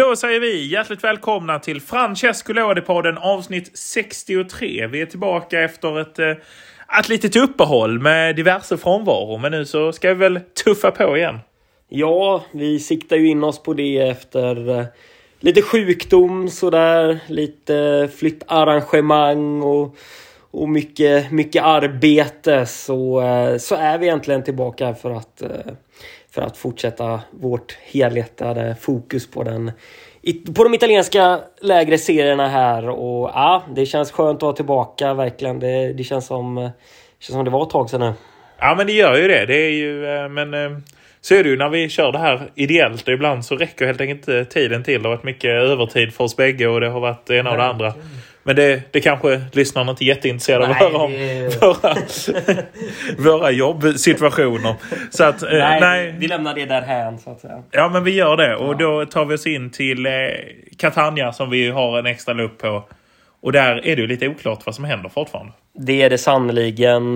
Då säger vi hjärtligt välkomna till Francesco Lodi-podden avsnitt 63. Vi är tillbaka efter ett, eh, ett litet uppehåll med diverse frånvaro. Men nu så ska vi väl tuffa på igen. Ja, vi siktar ju in oss på det efter eh, lite sjukdom sådär, lite flyttarrangemang och, och mycket, mycket arbete. Så, eh, så är vi äntligen tillbaka för att, för att fortsätta vårt helhjärtade fokus på den på de italienska lägre serierna här och ja, det känns skönt att vara tillbaka verkligen. Det, det känns som, det känns som det var ett tag sedan nu. Ja, men det gör ju det. Det är ju, men så är det ju när vi kör det här ideellt. Ibland så räcker helt enkelt inte tiden till. Det har varit mycket övertid för oss bägge och det har varit det ena och det andra. Men det, det kanske lyssnarna inte är jätteintresserade av att höra om. Våra, våra jobbsituationer. Så att, nej, nej, vi lämnar det därhän så att säga. Ja, men vi gör det. Och då tar vi oss in till eh, Catania som vi har en extra lupp på. Och där är det ju lite oklart vad som händer fortfarande. Det är det sannoliken.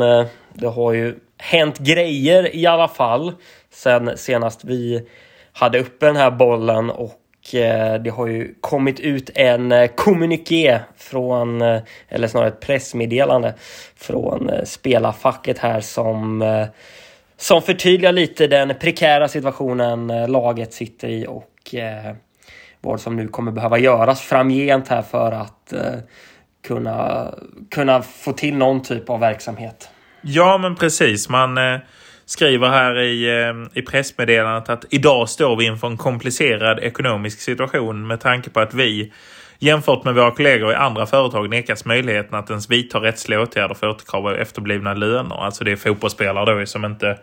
Det har ju hänt grejer i alla fall sen senast vi hade uppe den här bollen och eh, Eh, det har ju kommit ut en eh, kommuniké från, eh, eller snarare ett pressmeddelande från spelarfacket här som som förtydligar lite den prekära situationen laget sitter i och vad som nu kommer behöva göras framgent här för att kunna, kunna få till någon typ av verksamhet. Ja, men precis. Man skriver här i, eh, i pressmeddelandet att idag står vi inför en komplicerad ekonomisk situation med tanke på att vi jämfört med våra kollegor i andra företag nekas möjligheten att ens vidta rättsliga åtgärder för återkrav av efterblivna löner. Alltså det är fotbollsspelare då som inte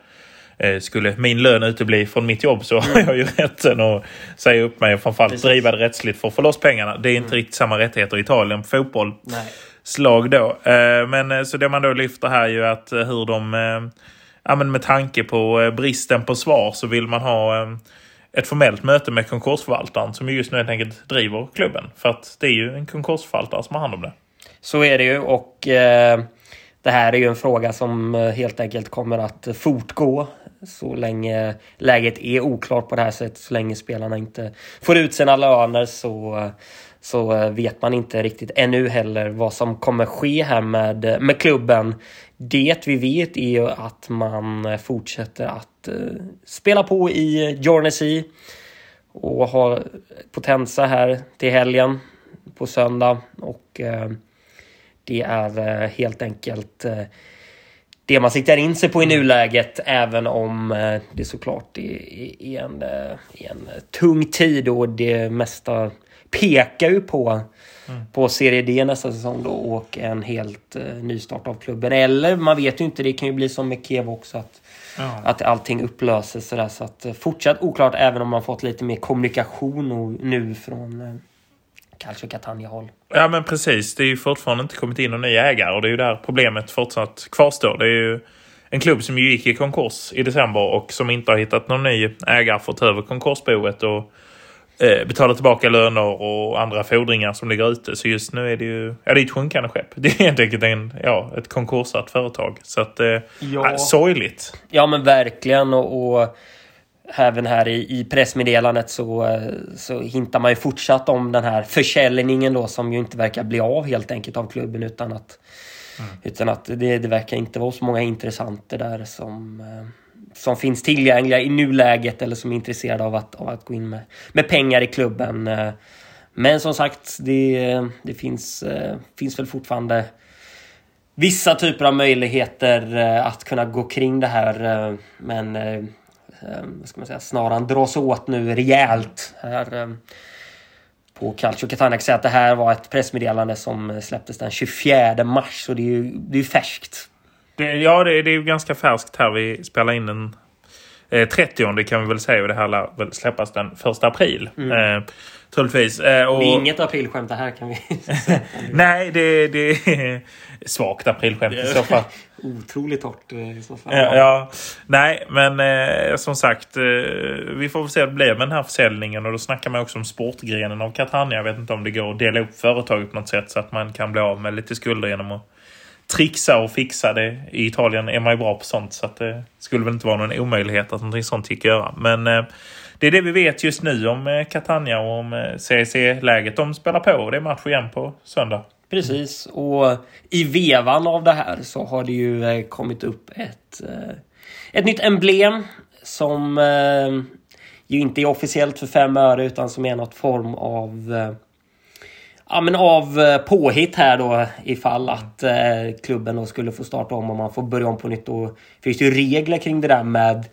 eh, skulle min lön utebli från mitt jobb så har jag ju rätten att säga upp mig och framförallt driva det rättsligt för att få loss pengarna. Det är inte mm. riktigt samma rättigheter i Italien på fotboll. Nej. Slag då. Eh, men så det man då lyfter här är ju att hur de ja, men med tanke på eh, bristen på svar så vill man ha eh, ett formellt möte med konkursförvaltaren som just nu helt enkelt driver klubben. För att det är ju en konkursförvaltare som har hand om det. Så är det ju och eh, det här är ju en fråga som eh, helt enkelt kommer att fortgå så länge läget är oklart på det här sättet. Så länge spelarna inte får ut sina löner så, så eh, vet man inte riktigt ännu heller vad som kommer ske här med, eh, med klubben. Det vi vet är ju att man eh, fortsätter att uh, spela på i Jornesy och har Potenza här till helgen på söndag och uh, det är uh, helt enkelt det man siktar in sig på i nuläget även om det såklart är, är en, är en tung tid och det mesta pekar ju på mm. på Serie D nästa säsong då och en helt uh, nystart av klubben. Eller man vet ju inte, det kan ju bli som med Kev också att, ja. att allting upplöses sådär. Så att uh, fortsatt oklart även om man fått lite mer kommunikation och, nu från uh, Calcio Catania-håll. Ja men precis, det är ju fortfarande inte kommit in någon ny ägare och det är ju där problemet fortsatt kvarstår. Det är ju en klubb som ju gick i konkurs i december och som inte har hittat någon ny ägare fått över konkursboet och eh, betala tillbaka löner och andra fordringar som ligger ute. Så just nu är det ju ja, det är ett sjunkande skepp. Det är helt enkelt en, ja, ett konkursat företag. Så att, eh, ja. sorgligt. Ja men verkligen. och, och även här i, i pressmeddelandet så, eh, så hintar man ju fortsatt om den här försäljningen då som ju inte verkar bli av helt enkelt av klubben utan att, mm. utan att det, det verkar inte vara så många intressenter där som eh, som finns tillgängliga i nuläget eller som är intresserade av att, av att gå in med, med pengar i klubben. Eh, men som sagt, det, det finns, eh, finns väl fortfarande vissa typer av möjligheter eh, att kunna gå kring det här. Men vad ska man säga, snaran dras åt nu rejält. Här, på Calcio Catania säga att det här var ett pressmeddelande som släpptes den 24 mars och det är ju det är färskt. Det, ja, det, det är ju ganska färskt här. Vi spelar in den eh, 30 kan vi väl säga och det här lär väl släppas den 1 april. Mm. Eh, troligtvis. Eh, och... Det är inget aprilskämt det här kan vi Nej, det, det är svagt aprilskämt i så fall. Otroligt hårt eh, i så fall. Ja, ja. Nej, men eh, som sagt, eh, vi får väl se hur det blir med den här försäljningen. Och då snackar man också om sportgrenen av Catania. Jag vet inte om det går att dela upp företaget på något sätt så att man kan bli av med lite skulder genom att trixa och fixa det. I Italien är man ju bra på sånt så att det skulle väl inte vara någon omöjlighet att någonting sånt gick att göra. Men eh, det är det vi vet just nu om eh, Catania och om eh, CEC-läget. De spelar på och det är match igen på söndag. Precis, och i vevan av det här så har det ju kommit upp ett, ett nytt emblem som ju inte är officiellt för fem öre utan som är något form av ja, men av påhitt här då ifall att eh, klubben då skulle få starta om och man får börja om på nytt. Och finns det ju regler kring det där med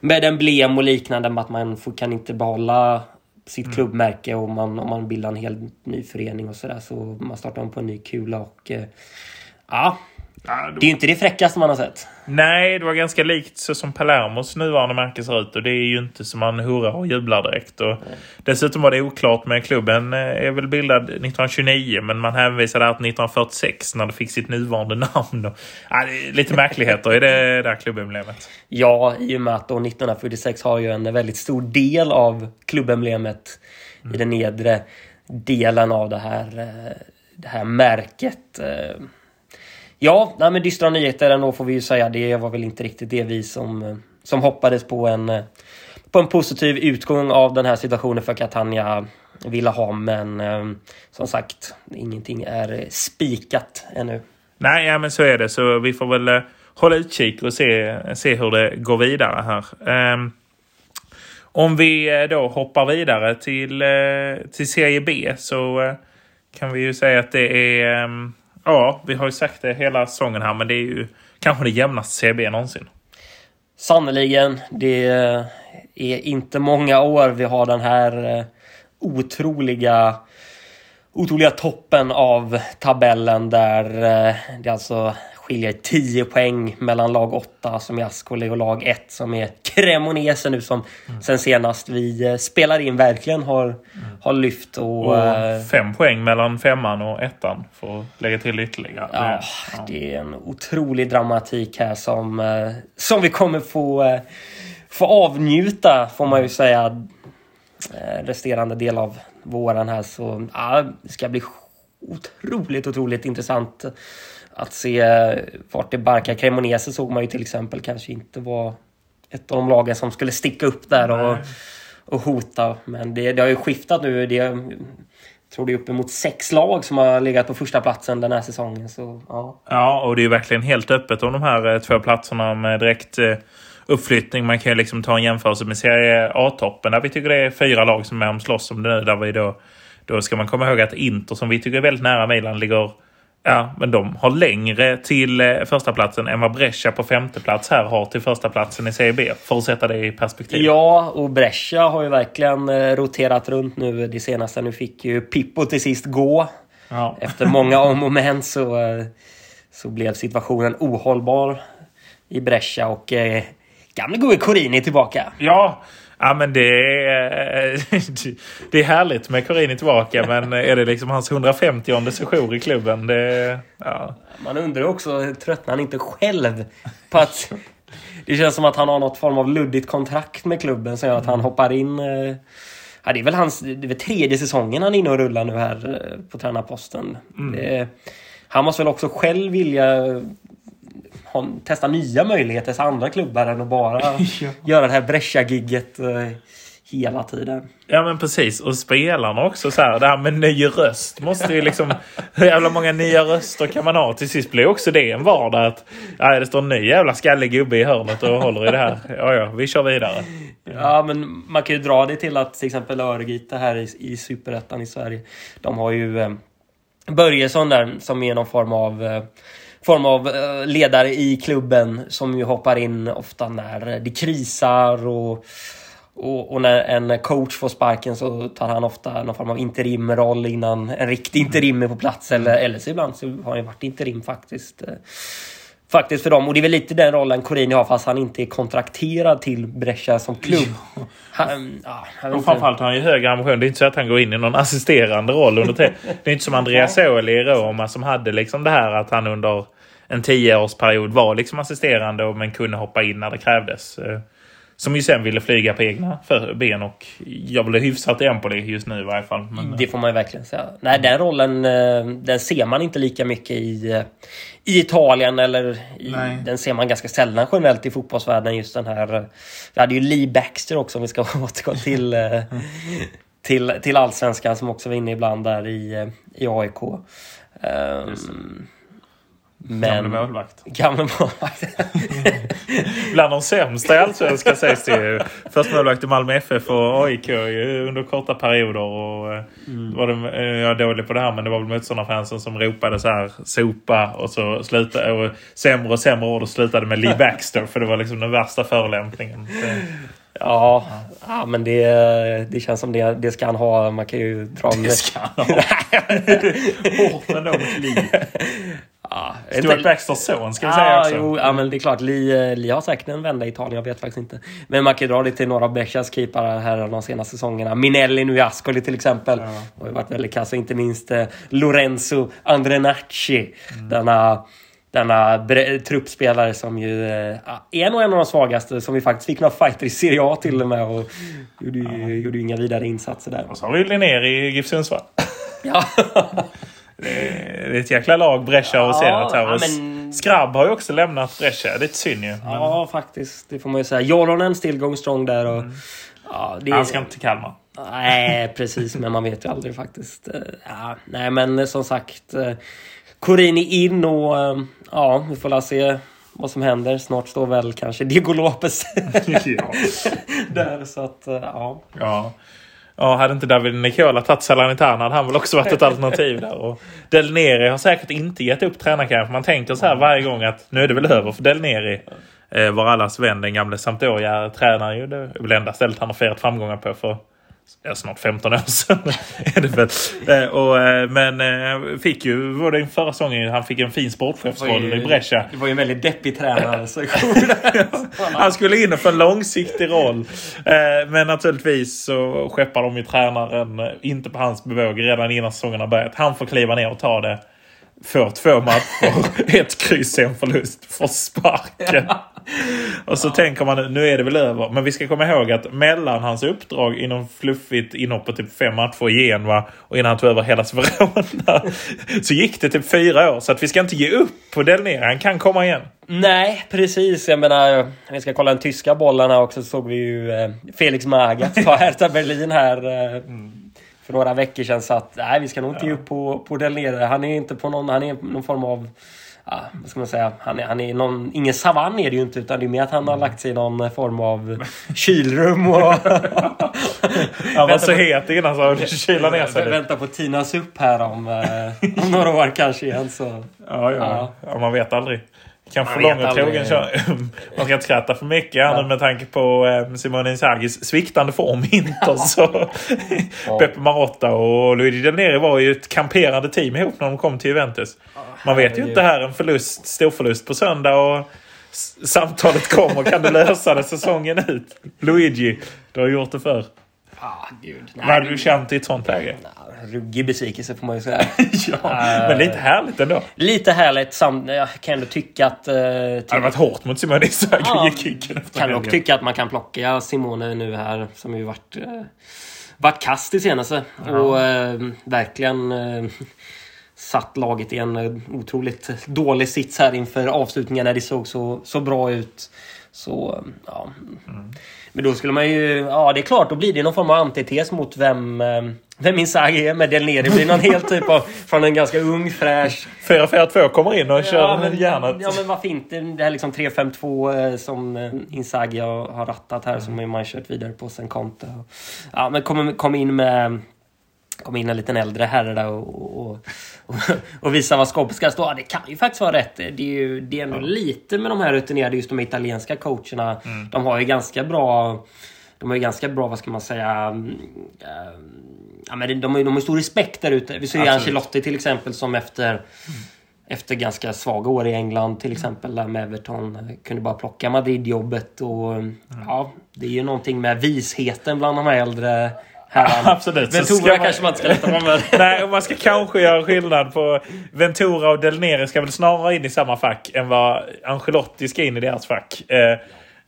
med emblem och liknande. Med att man får, kan inte behålla sitt mm. klubbmärke och man, om man bildar en helt ny förening och sådär. Så man startar om på en ny kula och eh, ja, Ja, det är ju inte det fräckaste man har sett. Nej, det var ganska likt så som Palermos nuvarande märke ser ut. Och det är ju inte som man hurrar och jublar direkt. Och dessutom var det oklart med klubben. Eh, är väl bildad 1929 men man hänvisade här till 1946 när det fick sitt nuvarande namn. Och, ja, lite märkligheter i det där klubbemblemet. Ja, i och med att då 1946 har ju en väldigt stor del av klubbemblemet mm. i den nedre delen av det här, eh, det här märket. Ja, nej, men dystra nyheter ändå får vi ju säga. Det var väl inte riktigt det vi som, som hoppades på en, på en positiv utgång av den här situationen för Catania ville ha. Men eh, som sagt, ingenting är spikat ännu. Nej, ja, men så är det. Så vi får väl eh, hålla utkik och se, se hur det går vidare här. Um, om vi eh, då hoppar vidare till, till Serie B så kan vi ju säga att det är um, Ja, vi har ju sagt det hela säsongen här, men det är ju kanske det jämnaste CB någonsin. Sannerligen. Det är inte många år vi har den här eh, otroliga otroliga toppen av tabellen där eh, det alltså skiljer 10 poäng mellan lag 8 som är Ascoli och lag 1 som är Cremonese nu som mm. sen senast vi eh, spelar in verkligen har, mm. har lyft. Och, och eh, fem poäng mellan femman och ettan för att lägga till ytterligare. Ja, det, ja. det är en otrolig dramatik här som, eh, som vi kommer få, få avnjuta får man ju säga resterande del av våren här. Så ja, det ska bli otroligt, otroligt intressant att se vart det barkar. Cremonese såg man ju till exempel kanske inte var ett av de lagen som skulle sticka upp där och, och hota. Men det, det har ju skiftat nu. Det, jag tror det är uppemot sex lag som har legat på första platsen den här säsongen. Så, ja. ja, och det är verkligen helt öppet om de här eh, två platserna med direkt eh, uppflyttning. Man kan ju liksom ta en jämförelse med Serie A-toppen där vi tycker det är fyra lag som är med om slåss om det nu. Där vi då, då ska man komma ihåg att Inter som vi tycker är väldigt nära Milan ligger Ja, men de har längre till eh, första platsen än vad Brescia på femte plats här har till första platsen i Serie B. För att sätta det i perspektiv. Ja, och Brescia har ju verkligen eh, roterat runt nu det senaste. Nu fick ju Pippo till sist gå. Ja. Efter många om och men så, eh, så blev situationen ohållbar i Brescia och eh, gamle gode Corini tillbaka. Ja, Ja, men det är, det är härligt med Corini tillbaka. men är det liksom hans 150 session i klubben? Det, ja. Man undrar också, tröttnar han inte själv på att... Det känns som att han har något form av luddigt kontrakt med klubben som gör att han hoppar in. Eh, ja, det är väl hans det är väl tredje säsongen han är inne och rullar nu här eh, på tränarposten. Mm. Det, han måste väl också själv vilja ha, testa nya möjligheter till andra klubbar än att bara ja. göra det här Brescia-gigget eh, hela tiden. Ja men precis. Och spelarna också så här. Det här med ny röst måste ju liksom... hur jävla många nya röster kan man ha? Till sist blir också det en vardag. Att ja, det står en ny jävla skallig gubbe i hörnet och håller i det här. Ja ja, vi kör vidare. Ja men man kan ju dra det till att till exempel Örgryte här i, i Superettan i Sverige. De har ju eh, Börjesson där som är någon form av eh, form av eh, ledare i klubben som ju hoppar in ofta när det krisar och, och, och, när en coach får sparken så tar han ofta någon form av interimroll innan en riktig interim är på plats. Eller, eller så ibland så har han varit interim faktiskt. Eh, faktiskt för dem. Och det är väl lite den rollen Corini har fast han inte är kontrakterad till Brescia som klubb. Han, ja, och framförallt har han ju högre ambition. Det är inte så att han går in i någon assisterande roll. Under det är inte som Andreas Oeli i Roma som hade liksom det här att han under en tioårsperiod var liksom assisterande men kunde hoppa in när det krävdes. Som ju sen ville flyga på egna för ben och jag blev hyfsat igen på det just nu i varje fall. Men, Det får man ju verkligen säga. Nej, den rollen eh, den ser man inte lika mycket i, eh, i Italien eller i, den ser man ganska sällan generellt i fotbollsvärlden. Just den här. eh, Vi hade ju Lee Baxter också om vi ska återgå till, eh, till, till allsvenskan som också var inne ibland där i, eh, i AIK. Um, Gamle målvakt. Gamle målvakt. Bland de sämsta i Allsvenskan sägs det ju. Först målvakt i Malmö FF och AIK ju under korta perioder. Och, eh, var det, eh, jag är dålig på det här men det var väl motståndarfansen som ropade så här sopa och så slutade och sämre och sämre ord och slutade med Lee Baxter för det var liksom den värsta förolämpningen. Ja, ja, men det, det känns som det, det ska han ha. Man kan ju dra en... Det ska han ha. Hårt men mot Lee. Ja, Stuart Baxters son ska vi säga Ja, också. jo, ja, men det är klart. Li, Li har säkert en vända i Italien. Jag vet faktiskt inte. Men man kan ju dra det till några av Brescias keepare här de senaste säsongerna. Minelli nu i Ascoli till exempel. Har ju varit väldigt kass. Inte minst eh, Lorenzo Andrenacci. Mm. Denna, denna bre- truppspelare som ju eh, ja, är nog en av de svagaste. Som vi faktiskt fick några fighter i Serie A till och med. Och gjorde, ju, gjorde ju inga vidare insatser där. Och så har vi Linnér i GIF Sundsvall. Ja. Det är ett jäkla lag Brescia och ja, men- Skrabb har ju också lämnat Brescia. Det är ett synd ju. Men ja, faktiskt. Det får man ju säga. Jolonen still going strong där. Och, ja, det, han ska inte till Kalmar. Nej, precis. Men man vet ju aldrig faktiskt. Eh, Ja, nej, men som sagt. eh, Corini in och eh, ja, vi får la se vad som händer. Snart står väl kanske Diego Lopez ja. där. Så att eh, ja. Ja. Ja, hade inte David Nicola tagit Salernitana hade han väl också varit ett alternativ där. Och Del Neri har säkert inte gett upp tränarkarriären. Man tänker så här varje gång att nu är det väl över för Del Neri. Eh, var allas vän, den gamle Sampdoria-tränaren. Det är väl enda stället han har firat framgångar på för ja, snart 15 år sedan. är det väl. Eh, och, eh, men eh, fick ju, var det förra säsongen, han fick en fin sportchefsroll i Brescia. Det var ju en väldigt deppig tränare. Så Han skulle in och få en långsiktig roll. Men naturligtvis så skeppar de ju tränaren inte på hans bevåg redan innan säsongen har börjat. Han får kliva ner och ta det. Får två matcher, ett kryss, en förlust, får sparken. Och så tänker man nu är det väl över. Men vi ska komma ihåg att mellan hans uppdrag inom fluffigt inhopp på typ fem matcher i Genua och innan han tog över hela Verona så gick det typ fyra år. Så att vi ska inte ge upp på Del Nero. Han kan komma igen. Nej, precis. Jag menar, vi ska kolla den tyska här också så såg vi ju eh, Felix Magath ta Hertha Berlin här eh, för några veckor sedan. Så att nej, vi ska nog inte ge upp på, på Del Nere. Han är inte på någon, han är någon form av Ja, vad ska man säga? Han är, han är någon, ingen savann är det ju inte utan det är mer att han har lagt sig i någon form av kylrum och... Han var så het innan så han kylade ner sig lite. Vänta på Tinas upp här om, eh, om några år kanske igen så... Ja, ja. ja, man vet aldrig. Kanske lång och trogen kör. Man ska inte skratta för mycket nu med tanke på eh, Simone Inzagis sviktande form i Inter. Så Peppe Marotta och Luigi Del Neri var ju ett kamperande team ihop när de kom till Juventus. Man vet ju inte här en förlust, stor förlust på söndag och samtalet kommer. Kan du lösa det säsongen ut? Luigi, du har gjort det förr. Ah, gud. Vad hade du känt i ett sånt läge? Ruggig besvikelse får man ju säga. Ja, men lite härligt ändå. Lite härligt. Sam jag kan ändå tycka att... Eh, Det hade varit hårt mot Simone Inzaghi Ja, i kicken kan dock tycka att man kan plocka Simone nu här som ju varit, eh, varit kast i senaste. Och eh, verkligen satt laget i en otroligt dålig sits här inför avslutningen när det såg så, så bra ut. Så, ja. Men då skulle man ju... Ja, det är klart, då blir det någon form av antites mot vem, eh, vem Inzaghi är med Del Neri. Det blir någon helt typ av... Från en ganska ung, fräsch 4-4-2 kommer in och kör Ja med men, järnet. ja men varför inte? Det här liksom 3-5-2 eh, som eh, Inzaghi har, rattat här som man kört vidare på sen Conte. Ja men kom, kom in med kom in en liten äldre herre där och, och, och, och visa vad skåpet ska stå. Ja, det kan ju faktiskt vara rätt. Det är ju det är ändå lite med de här rutinerade, just de italienska coacherna. De har ju ganska bra de har ju ganska bra, vad ska man säga, mm, eh, ja, men de har ju de har stor respekt där ute. Vi ser ju. Ancelotti till exempel som efter efter ganska svaga år i England till exempel där med Everton kunde bara plocka Madrid-jobbet och Mm. ja, det är ju någonting med visheten bland de här äldre Absolut. Ventura man- kanske man inte ska leta på men... Nej, och man ska kanske göra skillnad på Ventura och Del Neri ska väl snarare in i samma fack än vad Ancelotti ska in i deras fack. Eh,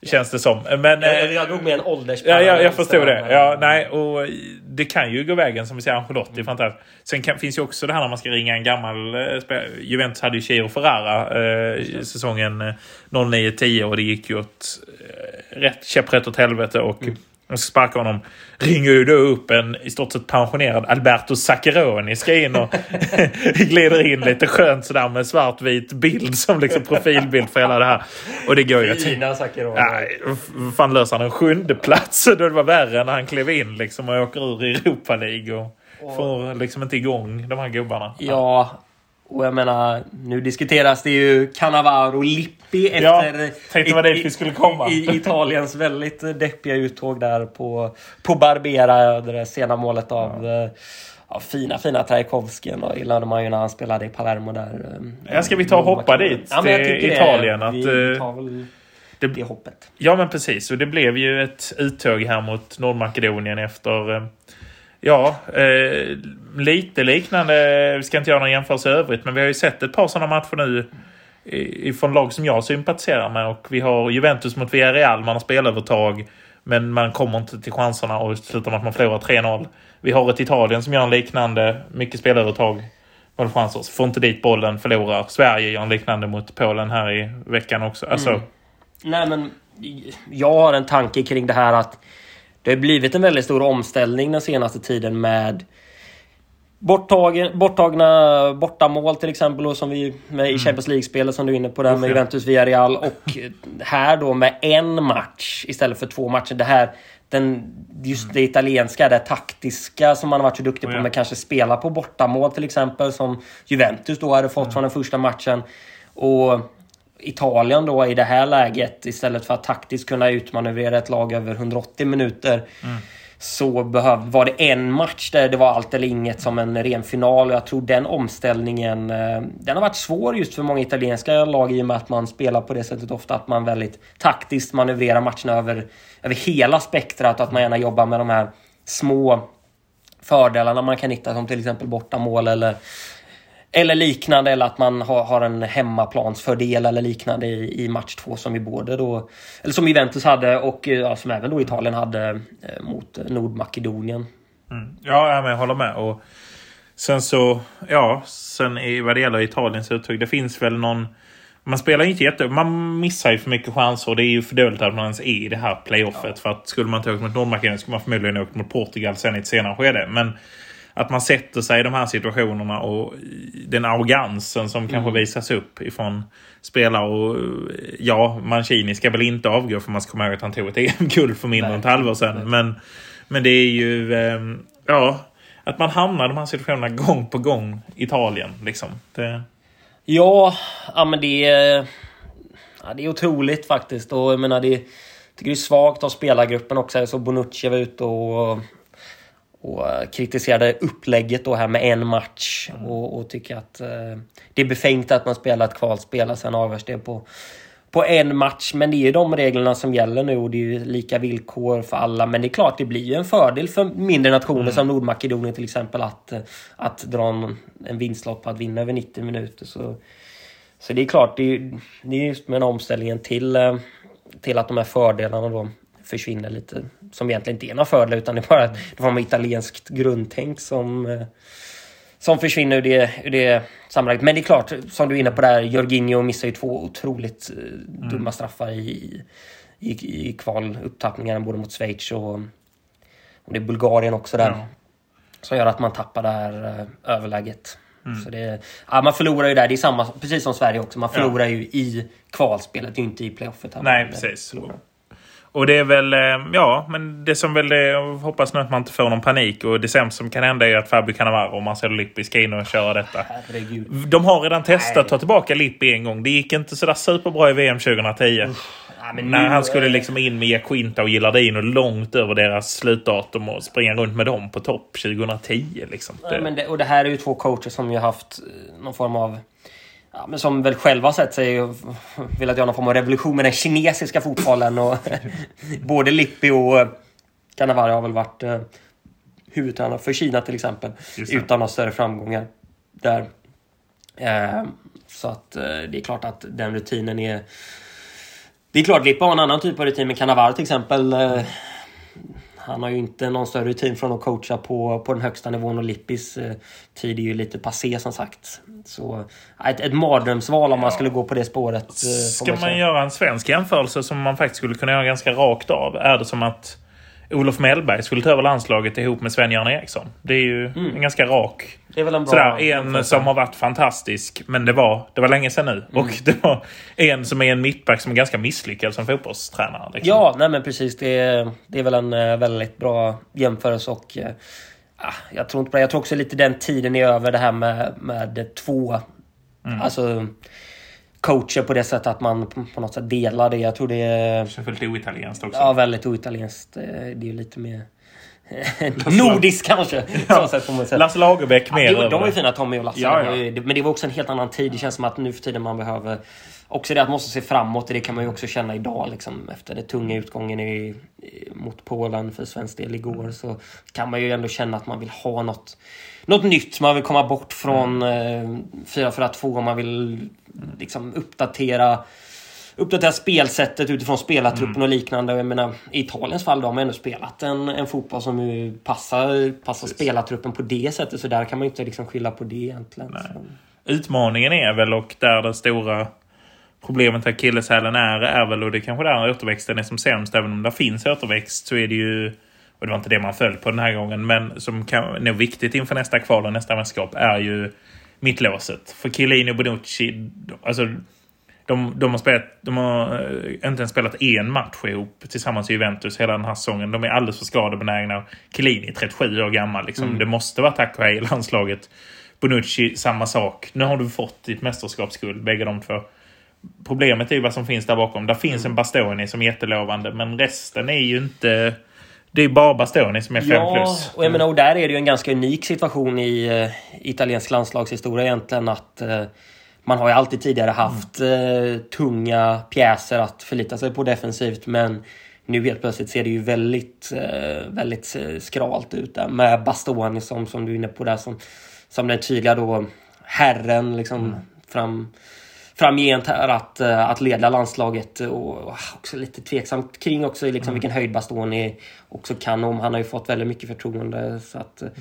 Känns det som. Men, Jag, eh, jag drog med en Ja, åldersparallell. jag, jag förstod det. Ja, nej, och det kan ju gå vägen som vi säger Ancelotti. Mm. Fantastiskt. Sen kan, finns ju också det här när man ska ringa en gammal eh, spelare. Juventus hade ju Chiro Ferrara eh, säsongen eh, 09-10 och det gick ju åt eh, rätt käpprätt åt helvete. Och Mm. De ska sparka honom. Ringer ju då upp en i stort sett pensionerad Alberto Zaccheroni ska in och glider in lite skönt sådär med svartvit bild som liksom profilbild för hela det här. Och det går ju Fina. Nej, f- fan löser han en sjunde plats då det var värre när han klev in liksom och åker ur Europa League och får liksom inte igång de här gubbarna. Ja, och jag menar, nu diskuteras det ju Cannavaro Lippi efter... Ja. I, i Italiens väldigt deppiga uttåg där på, på Barbera. Det där sena målet av ja. Ja, fina, fina Trajkovskij. Och gillade man ju när han spelade i Palermo där. Ja, ska vi ta och hoppa dit Ja, men jag till tycker det. Italien? Att, vi eh, tar väl det- det hoppet. Ja, men precis. Och det blev ju ett uttåg här mot Nordmakedonien efter... Ja, eh, lite liknande. Vi ska inte göra någon jämförelse i övrigt, men vi har ju sett ett par sådana matcher nu Från lag som jag sympatiserar med. Och vi har Juventus mot Villarreal. Man har spelövertag, men man kommer inte till chanserna och slutar med att man förlorar 3-0. Vi har ett Italien som gör en liknande, mycket spelövertag. Målchanser. Får inte dit bollen, förlorar. Sverige gör en liknande mot Polen här i veckan också. Alltså, Mm. Nej, men jag har en tanke kring det här att det har blivit en väldigt stor omställning den senaste tiden med borttagen, borttagna bortamål till exempel och som vi med i Champions League-spelet som du är inne på där med Mm. Juventus Villarreal och här då med en match istället för två matcher. Det här den, just det italienska, det taktiska som man har varit så duktig på med kanske spela på bortamål till exempel som Juventus då hade fått Mm. från den första matchen. Och Italien då i det här läget istället för att taktiskt kunna utmanövrera ett lag över 180 minuter så behöv, var det en match där det var allt eller inget som en ren final. Och jag tror den omställningen eh, den har varit svår just för många italienska lag i och med att man spelar på det sättet ofta att man väldigt taktiskt manövrerar matcherna över, över hela spektrat och att man gärna jobbar med de här små fördelarna man kan hitta som till exempel bortamål eller eller liknande, eller att man har, har en hemmaplansfördel eller liknande i, i match två som vi både då... Eller som Juventus hade och eh, ja, som även då Italien hade eh, mot Nordmakedonien. Mm. Ja, ja, jag håller med. Och sen så, ja, sen i, vad det gäller Italiens uttryck, det finns väl någon... Man spelar inte jätte... Man missar ju för mycket chanser och det är ju för dåligt att man ens är i det här playoffet. För att skulle man inte åkt mot Nordmakedonien skulle man förmodligen åkt mot Portugal sen i ett senare skede. Men att man sätter sig i de här situationerna och den arrogansen som kanske visas upp ifrån spelare. Och ja, Mancini ska väl inte avgå för man ska komma ihåg att han tog ett EM-guld för mindre än ett halvår sedan. Men, men det är ju... ehm, ja, att man hamnar i de här situationerna gång på gång Italien. Liksom. Det, Ja, ja men det är... Ja, det är otroligt faktiskt. Och jag menar, det, jag tycker det är svagt av spelargruppen också. Så Bonucci var ute och, och eh, kritiserade upplägget då här med en match. Och, och tycker att eh, det är befängt att man spelar ett kvalspel och sen avgörs det på, på en match. Men det är ju de reglerna som gäller nu och det är ju lika villkor för alla. Men det är klart, det blir ju en fördel för mindre nationer som Nordmakedonien till exempel att, eh, att dra en, en vinstlott på att vinna över 90 minuter. Så, så det är klart, det är, det är just med den omställningen till, eh, till att de här fördelarna då försvinner lite. Som egentligen inte är några fördelar utan det är bara det var ett italienskt grundtänk som, eh, som försvinner ur det, ur det sammanhanget. Men det är klart, som du är inne på där, Jorginho missar ju två otroligt eh, dumma straffar i, i, i kvalupptappningarna både mot Schweiz och, och det är Bulgarien också där. Ja. Som gör att man tappar det här eh, överläget. Så det, ja, man förlorar ju där, det är samma, precis som Sverige också. Man Ja. förlorar ju i kvalspelet, ju inte i playoffet. Nej, precis. förlorar. Och det är väl, eh, ja, men det som väl är, jag hoppas nu att man inte får någon panik. Och det sämsta som kan hända är att Fabio Cannavaro och Marcelo Lippi ska in och köra detta. Herregud. De har redan testat Nej. att ta tillbaka Lippi en gång. Det gick inte sådär superbra i VM 2010. Ja, men När han skulle liksom in med Jaquinta och Gillardino långt över deras slutdatum och springa runt med dem på topp 2010. Liksom. Ja, det, och det här är ju två coacher som ju haft eh, någon form av... Ja, men som väl själva har sett sig och velat göra någon form av revolution med den kinesiska fotbollen. Och både Lippi och eh, Cannavaro har väl varit eh, huvudtränare för Kina till exempel. Utan några större framgångar där. Eh, så att eh, det är klart att den rutinen är Det är klart, Lippa har en annan typ av rutin, men Cannavaro till exempel eh, han har ju inte någon större rutin från att coacha på, på den högsta nivån och Lippis eh, tid är ju lite passé som sagt. Så ett, ett mardrömsval om man skulle gå på det spåret. Eh, Ska man göra en svensk jämförelse som man faktiskt skulle kunna göra ganska rakt av? Är det som att Olof Mellberg skulle ta över landslaget ihop med Sven-Göran Eriksson. Det är ju mm. en ganska rak... Det är väl en bra... Sådär, en som har varit fantastisk, men det var, det var länge sedan nu. Mm. Och det var en som är en mittback som är ganska misslyckad som fotbollstränare. Liksom. Ja, nej men precis. Det är, det är väl en eh, väldigt bra jämförelse. Och, äh, jag tror inte på det. Jag tror också lite den tiden är över det här med, med två... Mm. Alltså coacher på det sättet att man på något sätt delar det. Jag tror det är... Så väldigt oitalienskt också. Ja, väldigt oitalienskt. Eh, det är ju lite mer... Nordiskt kanske. Ja. Så Lasse Lagerbäck mer. Ja, de var ju fina Tommy och Lasse. Ja, ja. Men det var också en helt annan tid. Det känns som att nu för tiden man behöver... Också det att man måste se framåt. Det kan man ju också känna idag. Liksom, efter den tunga utgången i, mot Polen för svensk del igår. Så kan man ju ändå känna att man vill ha något något nytt. Man vill komma bort från eh, 4-4-2. Man vill liksom uppdatera uppdatera spelsättet utifrån spelartruppen mm. och liknande. Jag menar, I Italiens fall då har man ändå spelat en, en fotboll som ju passar, passar spelartruppen på det sättet. Så där kan man ju inte liksom skylla på det egentligen. Utmaningen är väl, och där det stora problemet med akilleshälen är, är väl, och det är kanske där återväxten är som sämst. Även om det finns återväxt så är det ju och det var inte det man föll på den här gången, men som kan nog viktigt inför nästa kval och nästa mästerskap är ju mittlåset. För Chiellini och Bonucci, alltså de, de, har spelat, de har eh, inte ens spelat en match ihop tillsammans i Juventus hela den här säsongen. De är alldeles för skadebenägna. Chiellini är 37 år gammal. Liksom. Mm. Det måste vara tack och hej i landslaget. Bonucci, samma sak. Nu har du fått ditt mästerskapsguld, bägge de två. Problemet är ju vad som finns där bakom. Där finns en Bastoni som är jättelovande, men resten är ju inte... Det är bara Bastoni som är 5 ja, plus. och jag menar, och där är det ju en ganska unik situation i uh, italiensk landslagshistoria egentligen att uh, man har ju alltid tidigare haft uh, tunga pjäser att förlita sig på defensivt men nu helt plötsligt ser det ju väldigt, väldigt skralt ut där med Bastoni som, som du är inne på där som, som den tydliga då herren liksom mm. fram framgent här att, eh, att leda landslaget och också lite tveksamt kring också liksom mm. vilken höjd Bastoni också kan om. Han har ju fått väldigt mycket förtroende. Så att, mm.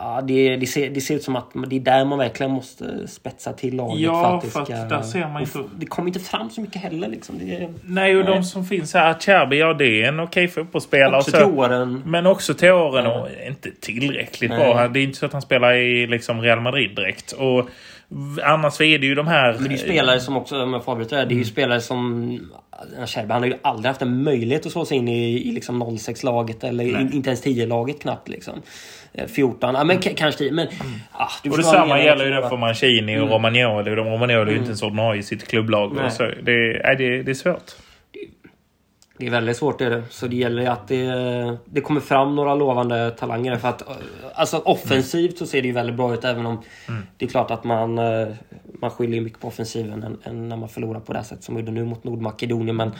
Ja, det, det, ser, det ser ut som att det är där man verkligen måste spetsa till laget. Ja, för att, för att där ser man inte... Det kommer inte fram så mycket heller. Liksom. Det, nej, och nej. de som finns här. Cherby, ja det är en okej fotbollsspelare. Också till åren. Men också till åren och inte tillräckligt nej. bra. Det är inte så att han spelar i liksom Real Madrid direkt. Och Annars är det ju de här... Men det är ju spelare som också, om jag får avbryta det, det är ju spelare som... Sherby, han har ju aldrig haft en möjlighet att slå sig in i, i liksom 06-laget eller in, inte ens 10-laget knappt liksom. 14, ja men mm. kanske 10 men... Mm. Ah, och detsamma gäller ju för Mancini och mm. Romagnoli. Romagnoli är ju inte ens ordinarie i sitt klubblag. Så det, är, det, det är svårt. Det är väldigt svårt är det. Så det gäller att det, det kommer fram några lovande talanger. För att, alltså offensivt så ser det ju väldigt bra ut även om mm. det är klart att man, eh, man skiljer mycket på offensiven än, än när man förlorar på det sättet som vi gjorde nu mot Nordmakedonien. Men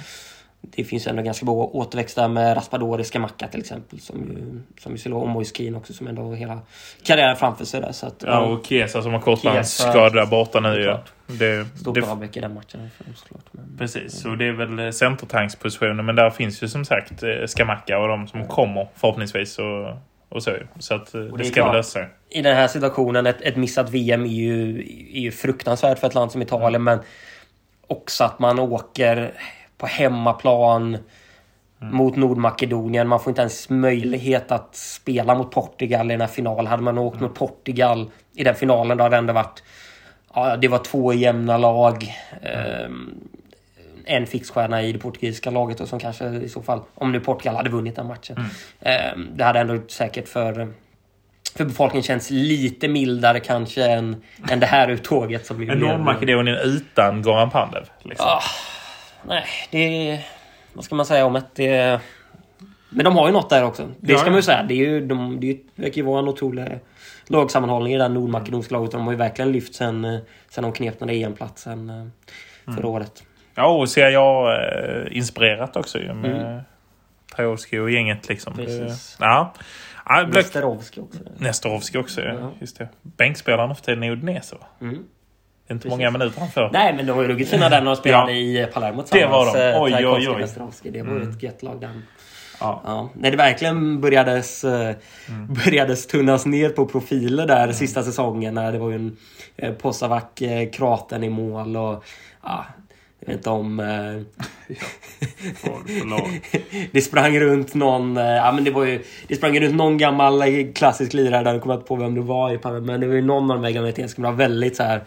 det finns ändå ganska bra återväxt där med Raspadori, Skamacka till exempel. Som ju, som ju skulle vara Moiskin också som ändå har hela karriären framför sig där. Så att, ja, och Kesa som har kortbandsskada där borta nu. Ja. Det, Stort det, avbräck i den matchen. För dem, såklart. Men, precis, och det är väl centertankspositionen. Men där finns ju som sagt eh, Skamacka och de som kommer förhoppningsvis. Och, och så. Så att eh, det, det ska väl lösa sig. I den här situationen, ett, ett missat VM är ju, är ju fruktansvärt för ett land som Italien. Mm. Men också att man åker på hemmaplan mm. mot Nordmakedonien. Man får inte ens möjlighet att spela mot Portugal i den här finalen. Hade man åkt mm. mot Portugal i den finalen då hade det ändå varit... Ja, det var två jämna lag. Mm. En fixstjärna i det portugisiska laget och som kanske i så fall, om nu Portugal hade vunnit den matchen. Mm. Eh, det hade ändå säkert för för befolkningen känns lite mildare kanske än, än det här uttåget. Som vi Nordmakedonien utan Goran Pandev? Liksom. Ah, nej, det... Vad ska man säga om det? Men de har ju något där också. Det ska man ju säga. Det, är ju, de, det verkar ju vara en otrolig lagsammanhållning i det här nordmakedonska laget. De har ju verkligen lyft sen, sen de knep den där EM-platsen eh, förra mm. året. Ja, och ser jag eh, inspirerat också ju med mm. Trajovski och gänget liksom. Precis. Ja. ja Nesterovski också. Nestorovski också, ja. Just det. Bänkspelaren för tiden i Udinese va? Mm. Inte många minuter han får. Nej, men de var ju ruggigt fina där när de spelade Ja. i Palermo Det var de. tillsammans, eh, Oj, oj, oj. Det var ju ett gött lag den. Ja. Ja, när det verkligen börjades, eh, börjades tunnas ner på profiler där sista säsongen. När det var ju en eh, Posavac, eh, Kraten i mål och ja, jag vet inte om... Eh, det sprang runt någon... Ja, men det var ju... Det sprang runt någon gammal klassisk lirare där. Jag kommer inte på vem det var i Men det var ju någon av de här gamla italienska. Det var väldigt så här...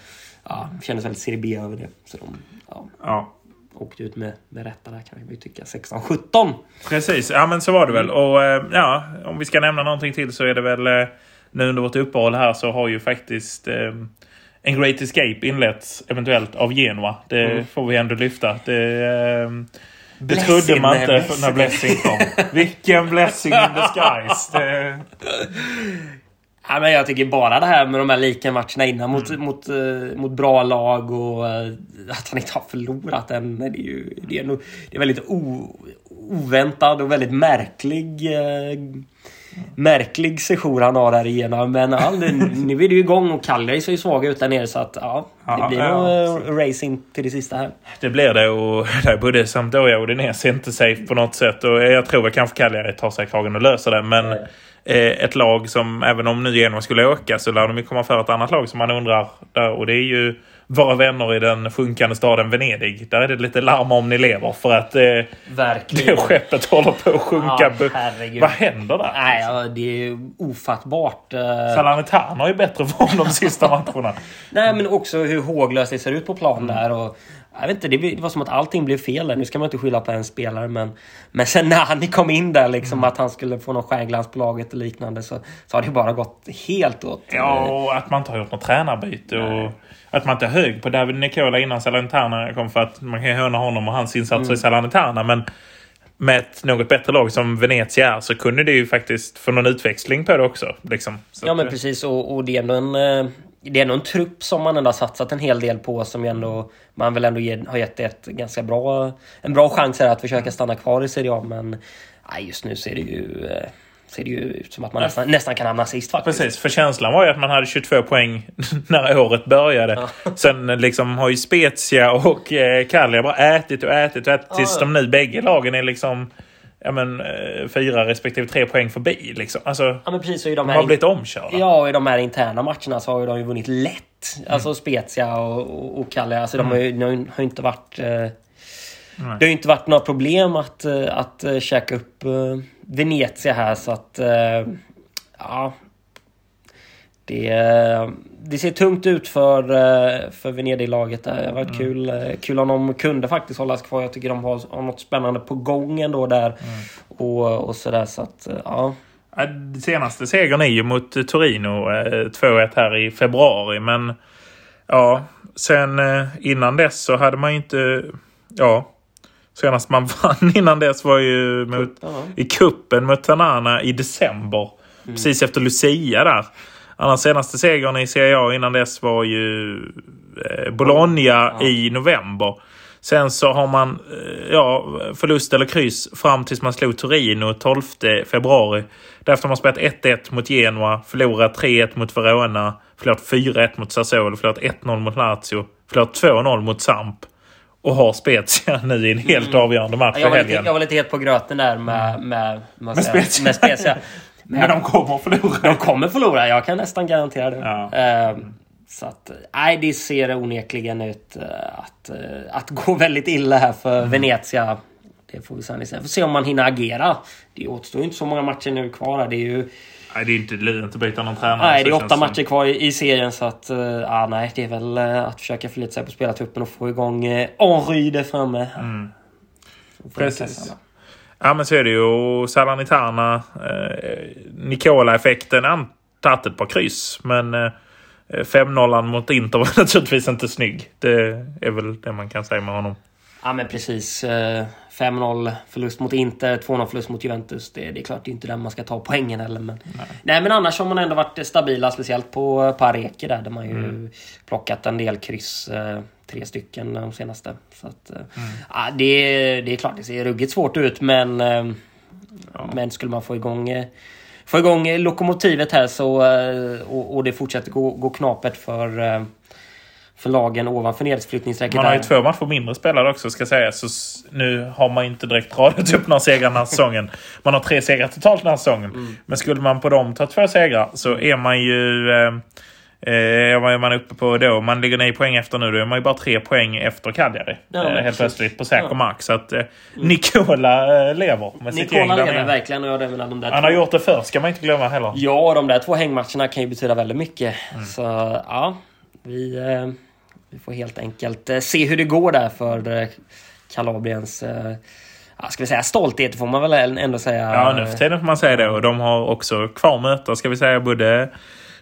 Ja, kändes väldigt Serie B över det. Så de ja, Ja. åkte ut med, med rätta där kan man ju tycka. 16-17. Precis, ja men så var det väl. Och eh, ja, om vi ska nämna någonting till så är det väl eh, nu under vårt uppehåll här så har ju faktiskt eh, en Great Escape inletts eventuellt av Genua. Det Mm. får vi ändå lyfta. Det, det trodde man inte blessing. när Blessing kom. Vilken blessing in disguise. Det, Ja, men jag tycker bara det här med de här lika matcherna innan mot, mot, eh, mot bra lag och eh, att han inte har förlorat än. Det är ju det är nog, det är väldigt o, oväntad och väldigt märklig eh, Märklig session han har där igenom. Men ja, nu, är det ju igång och Cagliari ser ju svaga ut där nere så att ja, det Ja, blir ja, nog eh, racing till det sista här. det blir det och där både Sampdoria och Udinese är inte safe på något sätt. Och jag tror väl kanske Cagliari tar sig kragen och löser det. Men Ja. eh, ett lag som, även om nu Genoa skulle åka, så lär de ju komma för ett annat lag som man undrar. Där, och det är ju våra vänner i den sjunkande staden Venedig. Där är det lite larm om ni lever för att eh, det Verkligen. skeppet håller på att sjunka. Ja. Vad händer där? Nej, ja, det är ofattbart. eh. Salernitana har ju bättre form de sista matcherna. Nej, men också hur håglöst det ser ut på plan där. Och, jag vet inte, det var som att allting blev fel där. Nu ska man inte skylla på en spelare, men, men sen när han kom in där, liksom Mm. att han skulle få någon stjärnglans på laget och liknande, så, så har det bara gått helt åt... Ja, och att man inte har gjort något tränarbyte. Och att man inte är hög på David Nicola innan Salernitana kom för att man kan ju höna honom och hans insatser Mm. i Salernitana. Men med ett något bättre lag som Venezia är så kunde det ju faktiskt få någon utväxling på det också. Liksom. Så Ja men eh, precis och, och det är ändå en... eh, Det är ändå en trupp som man ändå har satsat en hel del på som ändå man väl ändå ge, har gett ett ganska bra, en bra chans här att försöka stanna kvar i Serie A men nej, just nu ser det ju eh, ser det ju ut som att man nästan, nästan kan hamna sist faktiskt. Precis, för känslan var ju att man hade 22 poäng när året började. Sen liksom har ju Spezia och eh, bara ätit och ätit och ätit tills Ja. de nu bägge lagen är liksom ja, men, eh, fyra respektive tre poäng förbi. Liksom. Alltså, Ja men precis de har blivit omkörda. Ja, i de här interna matcherna så har ju de ju vunnit lätt. Mm. Alltså Spezia och, och, och Cagliari. Alltså de har ju, de har inte varit... Eh, det har ju inte varit några problem att, eh, att uh, käka upp eh, Venezia här så att... eh, ja. Det, det ser tungt ut för, eh, för Venedig-laget. Det har varit kul, eh, kul om de kunde faktiskt hållas kvar. Jag tycker de har, har något spännande på gång ändå där. Och, och sådär så att, eh, ja. Senaste segern är ju mot Torino. eh, 2-1 här i februari. Men ja, sen innan dess så hade man ju inte... Ja, senast man vann innan dess var ju mot, i kuppen mot Tanana i december. Precis efter Lucia där. Annars senaste segern i Serie A innan dess var ju eh, Bologna i november. Sen så har man eh, ja, förlust eller kryss fram tills man slog Torino 12 februari. Därefter har man spelat 1-1 mot Genoa, förlorat 3-1 mot Verona, förlorat 4-1 mot Sassuolo, förlorat 1-0 mot Lazio, förlorat 2-0 mot Samp. Och har Spezia nu i en helt avgörande match Mm. Jag var, lite, jag var lite het på gröten där med, med, med, Med Spezia. med Spezia. Men de kommer att förlora. De kommer förlora, jag kan nästan garantera det. Ja. Ehm, så att, nej, det ser onekligen ut eh, att, eh, att gå väldigt illa här för Mm. Venezia. Det får vi sen se. Får se om man hinner agera. Det återstår ju inte så många matcher nu kvar. här. Det är ju Nej, det är inte lönt att byta någon tränare. nej, det är åtta känns matcher kvar i, i serien. Så att, eh, ja, nej, det är väl att försöka förlita sig på spelartruppen och få igång Henry där framme. Vi Precis. Ja, men så är det ju. Och Salernitana, eh, Nicola-effekten, han tagit ett par kryss. Men eh, 5-0 mot Inter var naturligtvis inte snygg. Det är väl det man kan säga med honom. Ja men precis. Eh, 5-0 förlust mot Inter, 2-0 förlust mot Juventus. Det, det är klart det är inte där man ska ta poängen heller. Men, nej. men annars har man ändå varit stabila. Speciellt på Pareke där. Där man ju plockat en del kryss. Eh, tre stycken de senaste. Så att, eh, ja, det, är- det är klart det ser ruggigt svårt ut men... Eh, Men skulle man få igång... Eh, få igång eh, lokomotivet här så... Eh, och, och det fortsätter gå, gå knapert för... För lagen ovanför nedflyttningsstrecket. Man har ju två matcher mindre spelade också ska sägas. Så nu har man inte direkt radat upp några segrar den här säsongen. Man har tre segrar totalt den här säsongen. Mm. Men skulle man på dem ta två segrar så är man ju... Eh, eh, vad är man uppe på då? Man ligger nio poäng efter nu. Då är man ju bara tre poäng efter Cagliari. Ja, eh, helt plötsligt på säker Ja. Mm. mark. Så att eh, Nikola eh, lever med där lever verkligen. Och väl de där Han två- har gjort det förr ska man inte glömma heller. Ja, de där två hängmatcherna kan ju betyda väldigt mycket. Mm. Så ja, vi, eh, vi får helt enkelt eh, se hur det går där för eh, Kalabriens eh, ja, ska vi säga stolthet får man väl ändå säga. Ja, nu för tiden får man säga det. Och de har också kvar möten, ska vi säga, både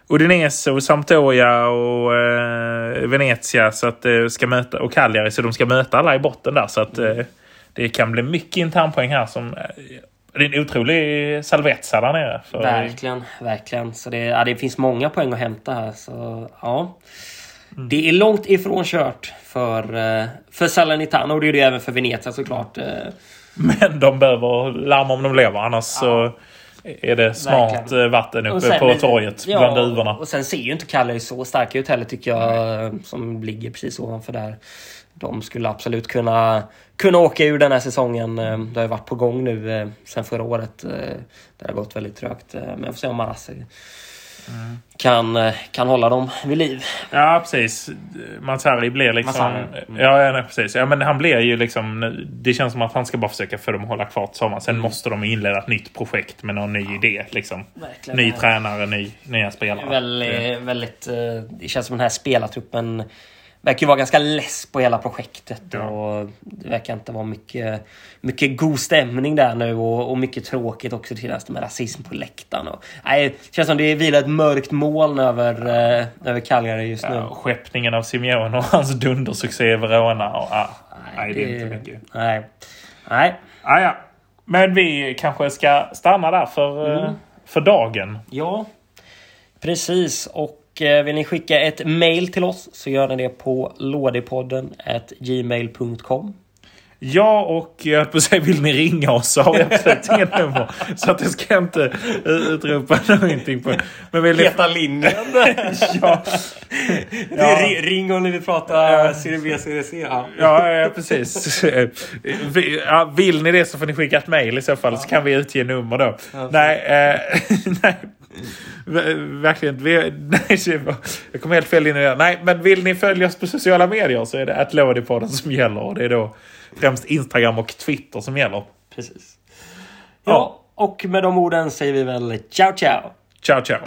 Udinese och Sampdoria och eh, Venezia så att, eh, ska möta, och Cagliari. Så de ska möta alla i botten där. Så att eh, det kan bli mycket internpoäng här. Som, det är en otrolig salvetsa där nere. För, Verkligen, verkligen. Så det, ja, det finns många poäng att hämta här. Så ja. Mm. Det är långt ifrån kört för, eh, för Salernitana och det är det även för Venezia såklart. Eh, Men de behöver larma om de lever. Annars så är det smart Verkligen. eh, vatten uppe sen- på torget ja, bland duvorna. Och sen ser ju inte Cagliari så starka ut heller tycker jag. eh, Som ligger precis ovanför där. De skulle absolut kunna, kunna åka ur den här säsongen. Det har ju varit på gång nu sen förra året. Det har gått väldigt trögt. Men jag får se om Marassi Mm. kan, eh, kan hålla dem vid liv. Ja, precis. Mansari blir liksom... Mm. Ja, ja nej, precis. Ja, men han blir ju liksom... Det känns som att han ska bara försöka få dem att hålla kvar sommaren. Sen måste de inleda ett nytt projekt med någon ny idé. Liksom. Verkligen. Ny tränare, ny, nya spelare. Väldigt, väldigt, eh, det känns som den här spelartruppen verkar ju vara ganska less på hela projektet. Ja. Och det verkar inte vara mycket, mycket god stämning där nu och, och mycket tråkigt också till nästan med rasism på läktaren. Och, nej, det känns som det vilar ett mörkt moln över, eh, över Cagliari just nu. Ja, skeppningen av Simeone och hans dundersuccé i Verona. Och, ah, nej, det är inte mycket. Nej. Nej. Ah, ja. Men vi kanske ska stanna där för, eh, Mm. för dagen. Ja, precis. Och vill ni skicka ett mail till oss så gör ni det på lådepodden gmail.com. Ja, och jag på säga, vill ni ringa oss så har vi absolut inget nummer. Så att det ska jag inte eh, utropa någonting på. Men vill ni... Heta linjen. ja, Det är ri- ring om ni vill prata Serie B, Serie C. Ja. ja, ja, precis. Vi- Ja, vill ni det så får ni skicka ett mejl i så fall så kan vi utge nummer då. nej, eh, nej. Ver- Verkligen. Vi, nej, jag kom helt fel in i det. Nej, men vill ni följa oss på sociala medier så är det attlådipodden som gäller. Och det är då främst Instagram och Twitter som gäller. Precis. Ja, och med de orden säger vi väl ciao ciao. Ciao, ciao!